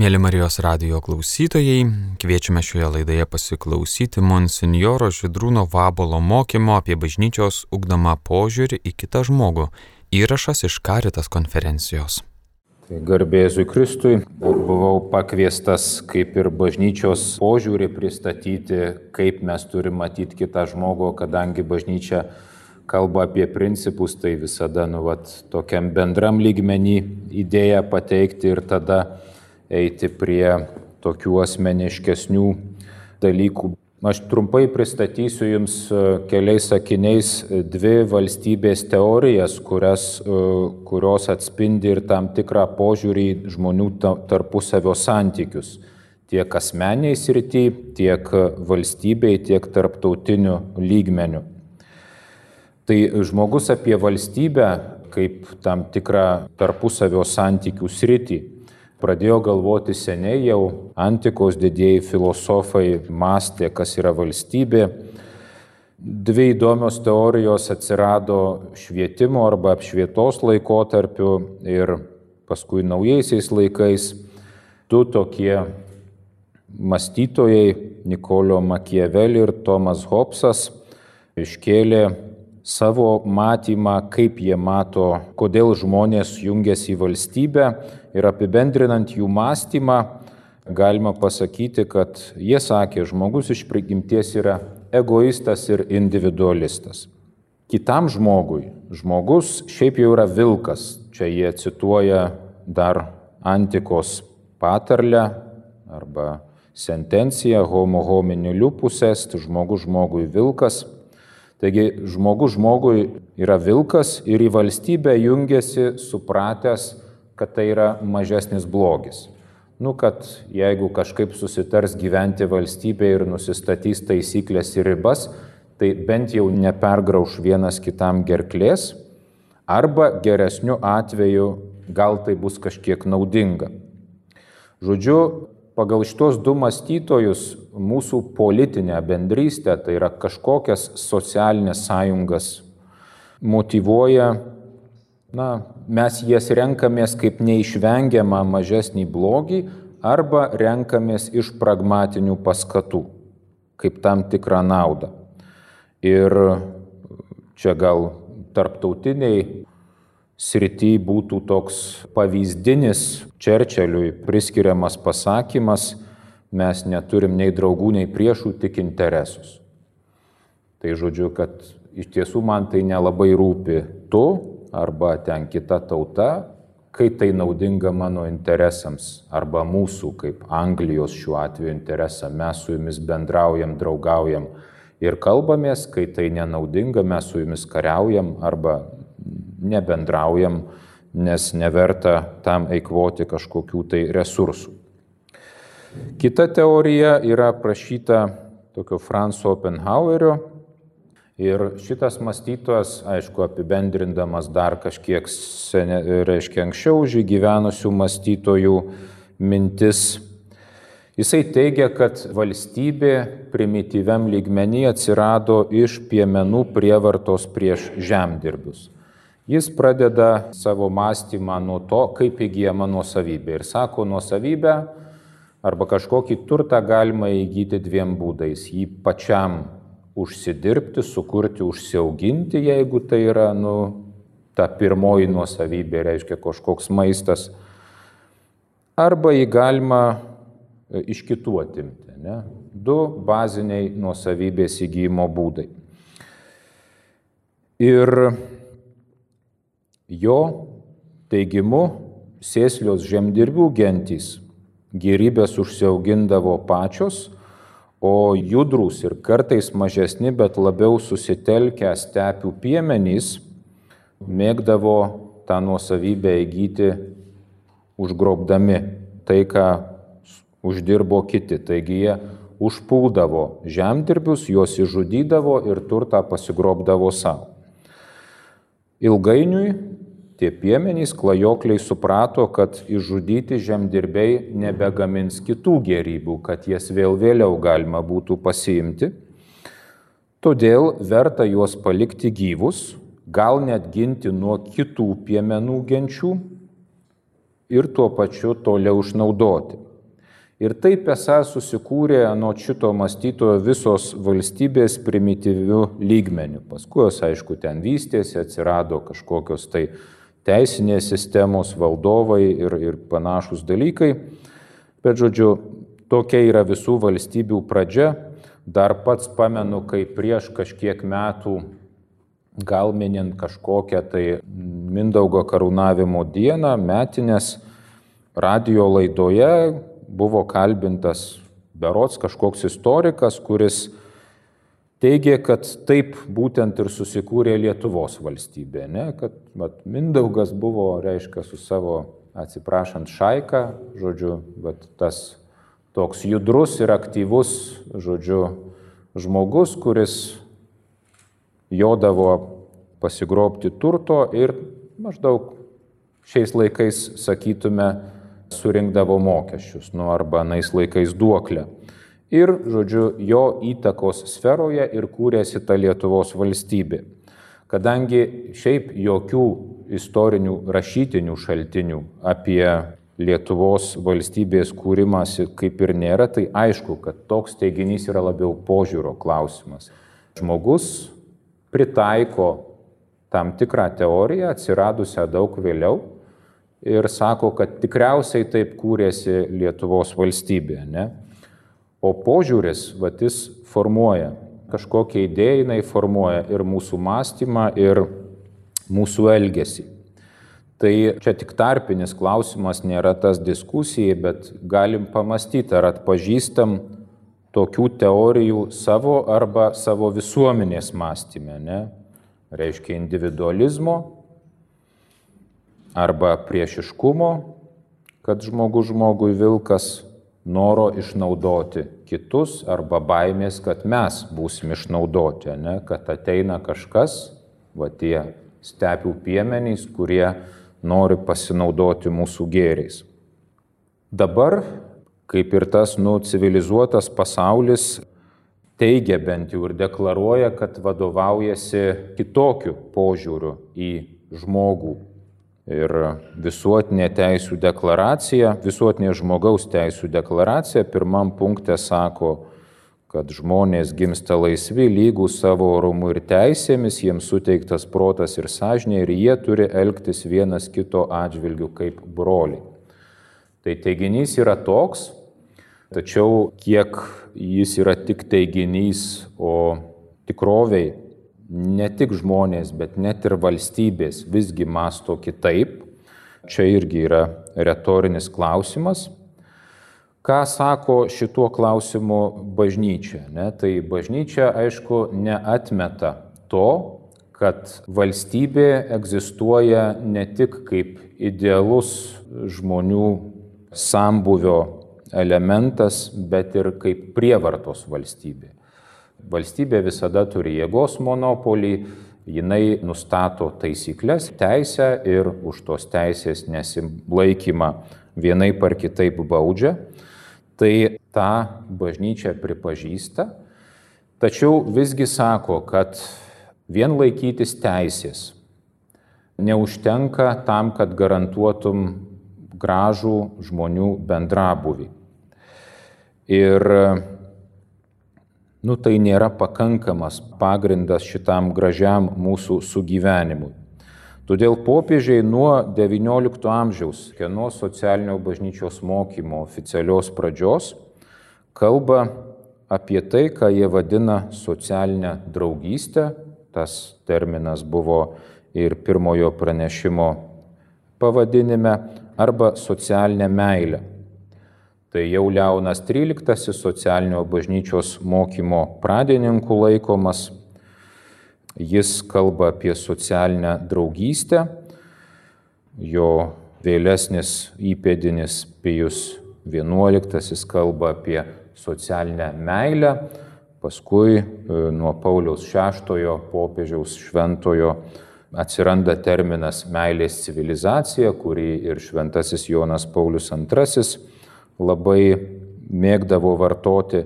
Mėly Marijos radio klausytojai, kviečiame šioje laidoje pasiklausyti monsinjoro Židrūno Vabolo mokymo apie bažnyčios ugdomą požiūrį į kitą žmogų. Įrašas iš Karitas konferencijos. Tai garbėzui Kristui buvau pakviestas kaip ir bažnyčios požiūrį pristatyti, kaip mes turime matyti kitą žmogų, kadangi bažnyčia kalba apie principus, tai visada, nu, vat, tokiam bendram lygmenį idėją pateikti ir tada eiti prie tokių asmeniškesnių dalykų. Aš trumpai pristatysiu Jums e, keliais sakiniais dvi valstybės teorijas, kurias, e, kurios atspindi ir tam tikrą požiūrį žmonių tarpusavio santykius. Tiek asmeniai srity, tiek valstybei, tiek tarptautiniu lygmeniu. Tai žmogus apie valstybę kaip tam tikrą tarpusavio santykių sritį pradėjo galvoti seniai, jau antikos didėjai filosofai mąstė, kas yra valstybė. Dvi įdomios teorijos atsirado švietimo arba apšvietos laikotarpiu ir paskui naujaisiais laikais. Du tokie mąstytojai, Nikolio Makiavelli ir Tomas Hobsas, iškėlė savo matymą, kaip jie mato, kodėl žmonės jungiasi į valstybę ir apibendrinant jų mąstymą, galima pasakyti, kad jie sakė, žmogus iš prigimties yra egoistas ir individualistas. Kitam žmogui, žmogus šiaip jau yra vilkas, čia jie cituoja dar antikos patarlę arba sentenciją homo homini liupus est, žmogus žmogui vilkas. Taigi žmogus žmogui yra vilkas ir į valstybę jungiasi supratęs, kad tai yra mažesnis blogis. Nu, kad jeigu kažkaip susitars gyventi valstybė ir nusistatys taisyklės ir ribas, tai bent jau nepergrauž vienas kitam gerklės, arba geresniu atveju gal tai bus kažkiek naudinga. Žodžiu, pagal šitos du mąstytojus mūsų politinę bendrystę, tai yra kažkokias socialinės sąjungas, motivuoja, na, mes jas renkamės kaip neišvengiamą mažesnį blogį arba renkamės iš pragmatinių paskatų, kaip tam tikrą naudą. Ir čia gal tarptautiniai srity būtų toks pavyzdinis Čerčeliui priskiriamas pasakymas, mes neturim nei draugų, nei priešų, tik interesus. Tai žodžiu, kad iš tiesų man tai nelabai rūpi tu arba ten kita tauta, kai tai naudinga mano interesams arba mūsų kaip Anglijos šiuo atveju interesą. Mes su jumis bendraujam, draugaujam ir kalbamės, kai tai nenaudinga, mes su jumis kariaujam arba nebendraujam, nes neverta tam eikvoti kažkokių tai resursų. Kita teorija yra prašyta tokio Franso Oppenhauerio ir šitas mąstytojas, aišku, apibendrindamas dar kažkiek, sene, reiškia, anksčiau už gyvenusių mąstytojų mintis, Jisai teigia, kad valstybė primityviam lygmenį atsirado iš piemenų prievartos prieš žemdirbius. Jis pradeda savo mąstymą nuo to, kaip įgyjama nuosavybė. Ir sako, nuosavybę arba kažkokį turtą galima įgyti dviem būdais. Jį pačiam užsidirbti, sukurti, užsiauginti, jeigu tai yra, nu, ta pirmoji nuosavybė, reiškia kažkoks maistas. Arba jį galima e, iš kitų atimti. Ne? Du baziniai nuosavybės įgyjimo būdai. Ir Jo teigimu sėslios žemdirbių gentys gerybės užsiaugindavo pačios, o judrus ir kartais mažesni, bet labiau susitelkę stepių piemenys mėgdavo tą nuosavybę įgyti užgrobdami tai, ką uždirbo kiti. Taigi jie užpuldavo žemdirbius, juos išžudydavo ir turtą pasigrobdavo savo. Ilgainiui Tie piemenys klajokliai suprato, kad išžudyti žemdirbiai nebegamins kitų gerybių, kad jas vėl vėliau galima būtų pasiimti. Todėl verta juos palikti gyvus, gal net ginti nuo kitų piemenų genčių ir tuo pačiu toliau išnaudoti. Ir taip esą susikūrė nuo šito mąstytojo visos valstybės primityvių lygmenių. Paskui jos, aišku, ten vystėsi, atsirado kažkokios tai teisinės sistemos, valdovai ir, ir panašus dalykai. Bet, žodžiu, tokia yra visų valstybių pradžia. Dar pats pamenu, kai prieš kažkiek metų, gal minint kažkokią tai Mindaugo karūnavimo dieną, metinės, radio laidoje buvo kalbintas berots kažkoks istorikas, kuris teigė, kad taip būtent ir susikūrė Lietuvos valstybė, ne? kad mat, Mindaugas buvo, reiškia, su savo, atsiprašant, šaika, žodžiu, bet tas toks judrus ir aktyvus, žodžiu, žmogus, kuris jodavo pasigrobti turto ir maždaug šiais laikais sakytume, surinkdavo mokesčius, nu arba nais laikais duoklę. Ir, žodžiu, jo įtakos sferoje ir kūrėsi ta Lietuvos valstybė. Kadangi šiaip jokių istorinių rašytinių šaltinių apie Lietuvos valstybės kūrimąsi kaip ir nėra, tai aišku, kad toks teiginys yra labiau požiūro klausimas. Žmogus pritaiko tam tikrą teoriją, atsiradusią daug vėliau, ir sako, kad tikriausiai taip kūrėsi Lietuvos valstybė. Ne? O požiūris, vatis formuoja kažkokia idėja, jinai formuoja ir mūsų mąstymą, ir mūsų elgesį. Tai čia tik tarpinis klausimas, nėra tas diskusija, bet galim pamastyti, ar atpažįstam tokių teorijų savo arba savo visuomenės mąstymę. Ne? Reiškia individualizmo arba priešiškumo, kad žmogus žmogui vilkas, noro išnaudoti kitus arba baimės, kad mes būsim išnaudoti, ne? kad ateina kažkas, va tie stepių piemenys, kurie nori pasinaudoti mūsų gėriais. Dabar, kaip ir tas nu, civilizuotas pasaulis teigia bent jau ir deklaruoja, kad vadovaujasi kitokiu požiūriu į žmogų, Ir visuotinė teisų deklaracija, visuotinė žmogaus teisų deklaracija pirmam punktė sako, kad žmonės gimsta laisvi, lygų savo orumu ir teisėmis, jiems suteiktas protas ir sąžinė ir jie turi elgtis vienas kito atžvilgiu kaip broliai. Tai teiginys yra toks, tačiau kiek jis yra tik teiginys, o tikroviai ne tik žmonės, bet net ir valstybės visgi masto kitaip. Čia irgi yra retorinis klausimas. Ką sako šituo klausimu bažnyčia? Ne? Tai bažnyčia, aišku, neatmeta to, kad valstybė egzistuoja ne tik kaip idealus žmonių sambuvio elementas, bet ir kaip prievartos valstybė. Valstybė visada turi jėgos monopolį, jinai nustato taisyklės, teisę ir už tos teisės nesilaikymą vienai par kitaip baudžia. Tai tą bažnyčia pripažįsta, tačiau visgi sako, kad vien laikytis teisės neužtenka tam, kad garantuotum gražų žmonių bendrabuvį. Ir nu tai nėra pakankamas pagrindas šitam gražiam mūsų sugyvenimui. Todėl popiežiai nuo XIX amžiaus, kieno socialinio bažnyčios mokymo oficialios pradžios, kalba apie tai, ką jie vadina socialinę draugystę. Tas terminas buvo ir pirmojo pranešimo pavadinime, arba socialinę meilę. Tai jau Leonas XIII socialinio bažnyčios mokymo pradininku laikomas. Jis kalba apie socialinę draugystę. Jo vėlesnis įpėdinis Pijus XI kalba apie socialinę meilę. Paskui e, nuo Pauliaus VI popiežiaus šventojo atsiranda terminas meilės civilizacija, kurį ir šventasis Jonas Paulius II labai mėgdavo vartoti.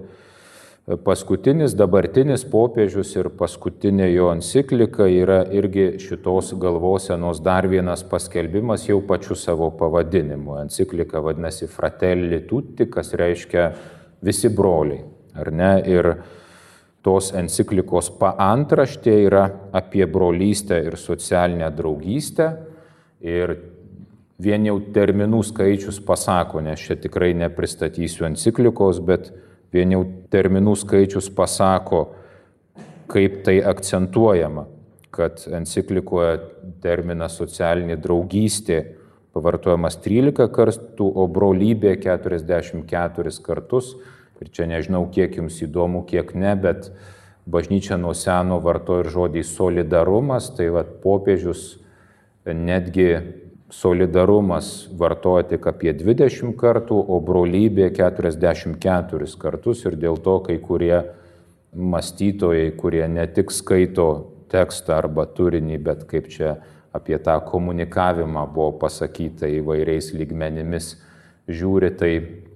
paskutinis dabartinis popiežius ir paskutinė jo enciklika yra irgi šitos galvosenos dar vienas paskelbimas jau pačiu savo pavadinimu. Enciklika vadinasi Fratelli Tutti, kas reiškia visi broliai. Ar ne? Ir tos enciklikos paantraštė yra apie brolystę ir socialinę draugystę. Ir vien jau terminų skaičius pasako, nes čia tikrai nepristatysiu enciklikos, bet Vien jau terminų skaičius pasako, kaip tai akcentuojama, kad enciklikoje terminas socialinė draugystė pavartojamas 13 kartų, o brolybė 44 kartus. Ir čia nežinau, kiek jums įdomu, kiek ne, bet bažnyčia nuo seno vartoja ir žodį solidarumas, tai vad popiežius netgi solidarumas vartoja tik apie 20 kartų, o brolybė 44 kartus ir dėl to kai kurie mąstytojai, kurie ne tik skaito tekstą arba turinį, bet kaip čia apie tą komunikavimą buvo pasakyta įvairiais lygmenimis, žiūri, tai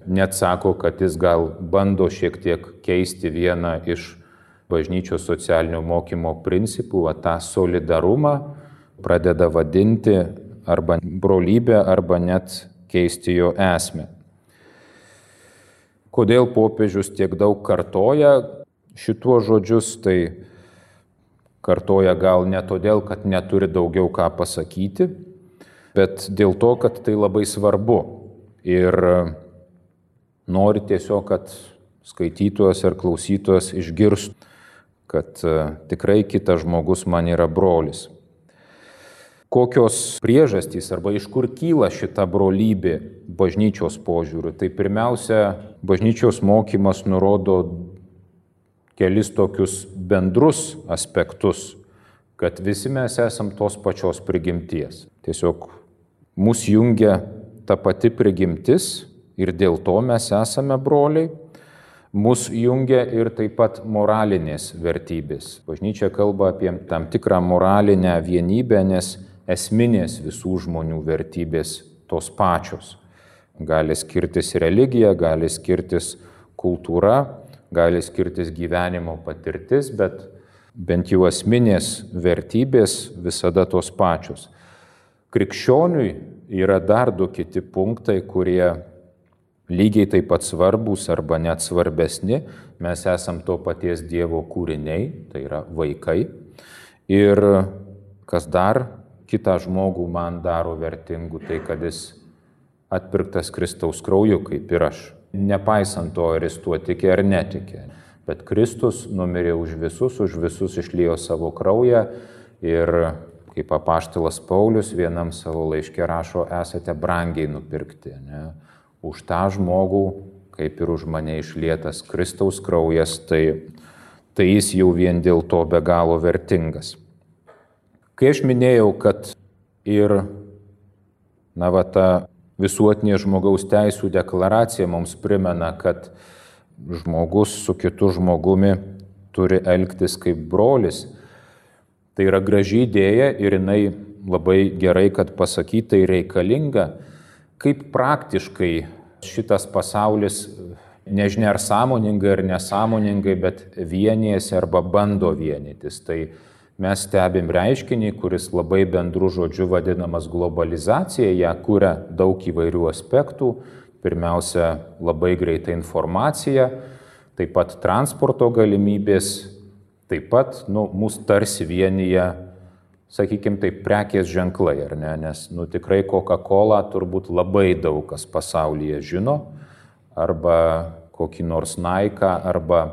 net sako, kad jis gal bando šiek tiek keisti vieną iš bažnyčios socialinio mokymo principų, tą solidarumą pradeda vadinti arba brolybę, arba net keisti jo esmę. Kodėl popiežius tiek daug kartoja šituos žodžius, tai kartoja gal ne todėl, kad neturi daugiau ką pasakyti, bet dėl to, kad tai labai svarbu. Ir nori tiesiog, kad skaitytojas ir klausytojas išgirstų, kad e, tikrai kitas žmogus man yra brolis kokios priežastys arba iš kur kyla šita brolybė bažnyčios požiūriu. Tai pirmiausia, bažnyčios mokymas nurodo kelis tokius bendrus aspektus, kad visi mes esam tos pačios prigimties. Tiesiog mus jungia ta pati prigimtis ir dėl to mes esame broliai. Mūsų jungia ir taip pat moralinės vertybės. Bažnyčia kalba apie tam tikrą moralinę vienybę, nes esminės visų žmonių vertybės tos pačios. Gali skirtis religija, gali skirtis kultūra, gali skirtis gyvenimo patirtis, bet bent jau esminės vertybės visada tos pačios. Krikščioniui yra dar du kiti punktai, kurie lygiai taip pat svarbus arba net svarbesni. Mes esam to paties Dievo kūriniai, tai yra vaikai. Ir kas dar kitą žmogų man daro vertingu tai, kad jis atpirktas Kristaus krauju, kaip ir aš. Nepaisant to, ar jis tuo tikė ar netikė. Bet Kristus numirė už visus, už visus išlėjo savo kraują ir kaip apaštilas Paulius vienam savo laiškė rašo, esate brangiai nupirkti. Ne? Už tą žmogų, kaip ir už mane išlietas Kristaus kraujas, tai, tai jis jau vien dėl to be galo vertingas. Kai aš minėjau, kad ir, na, va, ta visuotinė žmogaus teisų deklaracija mums primena, kad žmogus su kitu žmogumi turi elgtis kaip brolis. Tai yra graži idėja ir jinai labai gerai, kad pasakytai reikalinga, kaip praktiškai šitas pasaulis, nežinia ar sąmoningai ar nesąmoningai, bet vienijasi arba bando vienytis. Tai mes stebim reiškinį, kuris labai bendru žodžiu vadinamas globalizacija, ją kuria daug įvairių aspektų. Pirmiausia, labai greita informacija, taip pat transporto galimybės, taip pat nu, mūsų tarsi vienyje, sakykime, taip prekės ženklai, ar ne? Nes nu, tikrai Coca-Cola turbūt labai daug kas pasaulyje žino, arba kokį nors Nike, arba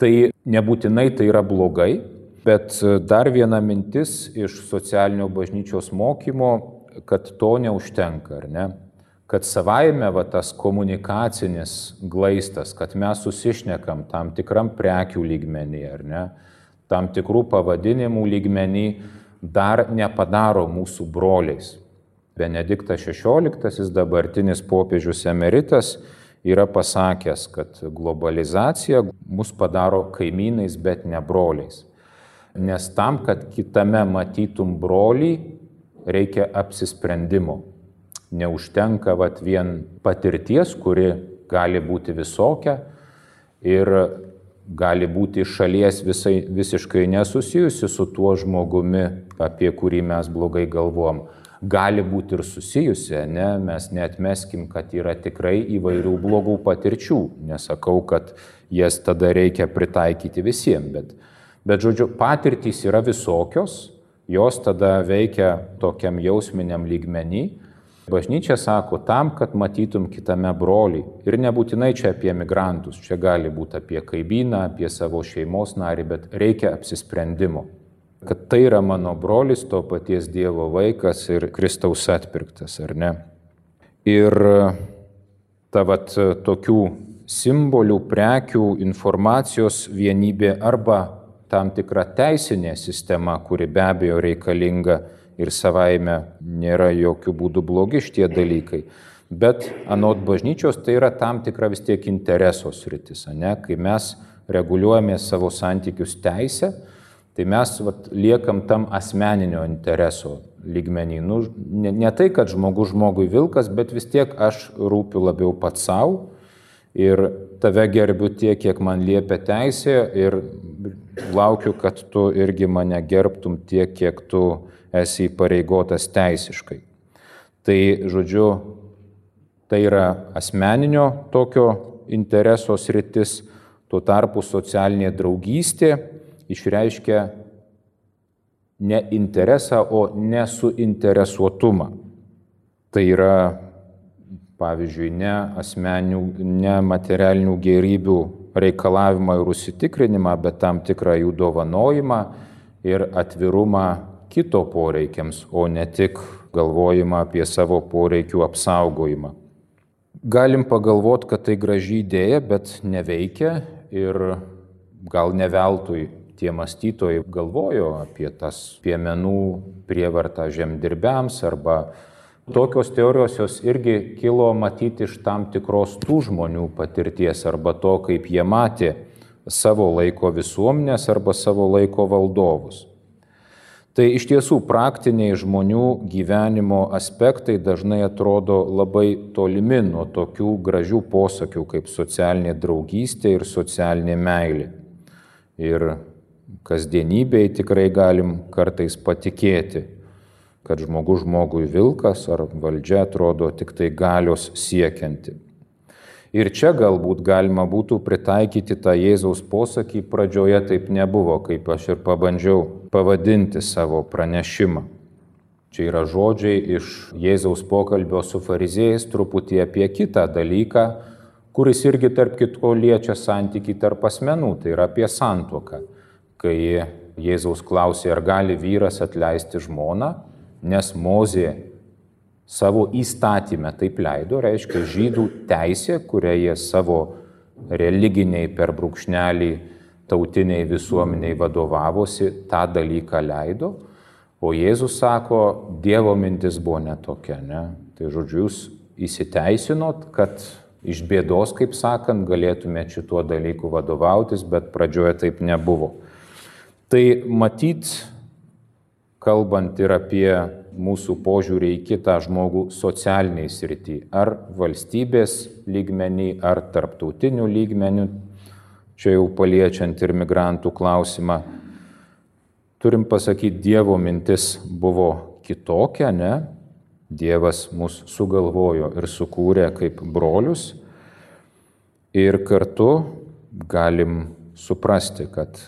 tai nebūtinai tai yra blogai, Bet e, dar viena mintis iš socialinio bažnyčios mokymo, kad to neužtenka, ar ne? Kad savaime va, tas komunikacinis glaistas, kad mes susišnekam tam tikram prekių lygmenį, ar ne? Tam tikrų pavadinimų lygmenį dar nepadaro mūsų broliais. Benediktas XVI, dabartinis popiežius emeritas, yra pasakęs, kad globalizacija mus padaro kaimynais, bet ne broliais. Nes tam, kad kitame matytum brolį, reikia apsisprendimo. Neužtenka vat, vien patirties, kuri gali būti visokia, ir gali būti šalies visai, visiškai nesusijusi su tuo žmogumi, apie kurį mes blogai galvom. Gali būti ir susijusi, ne? mes netmeskim, kad yra tikrai įvairių blogų patirčių. Nesakau, kad jas tada reikia pritaikyti visiems, bet, bet žodžiu, patirtys yra visokios, jos tada veikia tokiam jausminiam lygmenį Bažnyčia sako tam, kad matytum kitame brolį. Ir nebūtinai čia apie migrantus, čia gali būti apie kaimyną, apie savo šeimos narį, bet reikia apsisprendimo. Kad tai yra mano brolis, to paties Dievo vaikas ir Kristaus atpirktas, ar ne? Ir ta vat tokių simbolių, prekių, informacijos vienybė arba tam tikra teisinė sistema, kuri be abejo reikalinga ir savaime nėra jokių būdų blogi šitie dalykai. Bet anot bažnyčios tai yra tam tikra vis tiek interesos rytis, ne? kai mes reguliuojame savo santykius teisę, tai mes vat, liekam tam asmeninio intereso lygmenį. Nu, ne, ne tai, kad žmogus žmogui vilkas, bet vis tiek aš rūpiu labiau pats savo ir tave gerbiu tiek, kiek man liepia teisė ir laukiu, kad tu irgi mane gerbtum tiek, kiek tu esi įpareigotas teisiškai. Tai, žodžiu, tai yra asmeninio tokio intereso sritis, tuo tarpu socialinė draugystė išreiškia ne interesą, o nesuinteresuotumą. Tai yra, pavyzdžiui, ne asmenių, ne materialinių gerybių reikalavimą ir užsitikrinimą, bet tam tikrą jų dovanojimą ir atvirumą kito poreikiams, o ne tik galvojimą apie savo poreikių apsaugojimą. Galim pagalvoti, kad tai graži idėja, bet neveikia ir gal ne veltui tie mąstytojai galvojo apie tas piemenų prievartą žemdirbiams arba tokios teorijos jos irgi kilo matyti iš tam tikros tų žmonių patirties arba to, kaip jie matė savo laiko visuomenės arba savo laiko valdovus. Tai iš tiesų praktiniai žmonių gyvenimo aspektai dažnai atrodo labai tolimi nuo tokių gražių posakių kaip socialinė draugystė ir socialinė meilė. Ir kasdienybėje tikrai galim kartais patikėti, kad žmogus žmogui vilkas ar valdžia atrodo tik tai galios siekianti. Ir čia galbūt galima būtų pritaikyti tą Jėzaus posakį, pradžioje taip nebuvo, kaip aš ir pabandžiau pavadinti savo pranešimą. Čia yra žodžiai iš Jėzaus pokalbio su fariziejais truputį apie kitą dalyką, kuris irgi tarp kitko liečia santyki tarp asmenų, tai yra apie santuoką. Kai Jėzaus klausė, ar gali vyras atleisti žmoną, nes Mozė savo įstatymę taip leido, reiškia žydų teisė, kurią jie savo religiniai per brūkšnelį tautiniai visuomeniai vadovavosi, tą dalyką leido, o Jėzus sako, Dievo mintis buvo netokia. Ne? Tai žodžiu, jūs įsiteisinot, kad iš bėdos, kaip sakant, galėtumėte šituo dalyku vadovautis, bet pradžioje taip nebuvo. Tai matyt, kalbant ir apie mūsų požiūrį į kitą žmogų socialiniai srity, ar valstybės lygmenį, ar tarptautinių lygmenių, čia jau paliečiant ir migrantų klausimą, turim pasakyti, Dievo mintis buvo kitokia, ne? Dievas mus sugalvojo ir sukūrė kaip brolius ir kartu galim suprasti, kad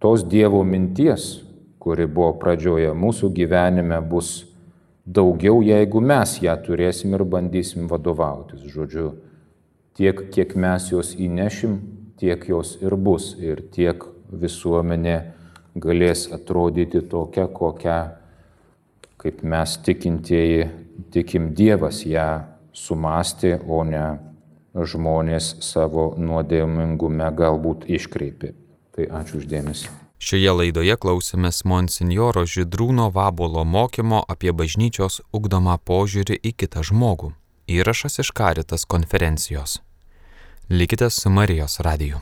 tos Dievo minties, kuri buvo pradžioje mūsų gyvenime, bus daugiau, jeigu mes ją turėsim ir bandysim vadovautis. Žodžiu, tiek, kiek mes jos įnešim, tiek jos ir bus. Ir tiek visuomenė galės atrodyti tokia, kokia, kaip mes tikintieji, tikim Dievas ją sumastė, o ne žmonės savo nuodėmingume galbūt iškreipė. Tai ačiū uždėmesi. Šioje laidoje klausėmės monsinjoro Židrūno Vabolo mokymo apie bažnyčios ugdomą požiūrį į kitą žmogų. Įrašas iš Karitas konferencijos. Likite su Marijos radiju.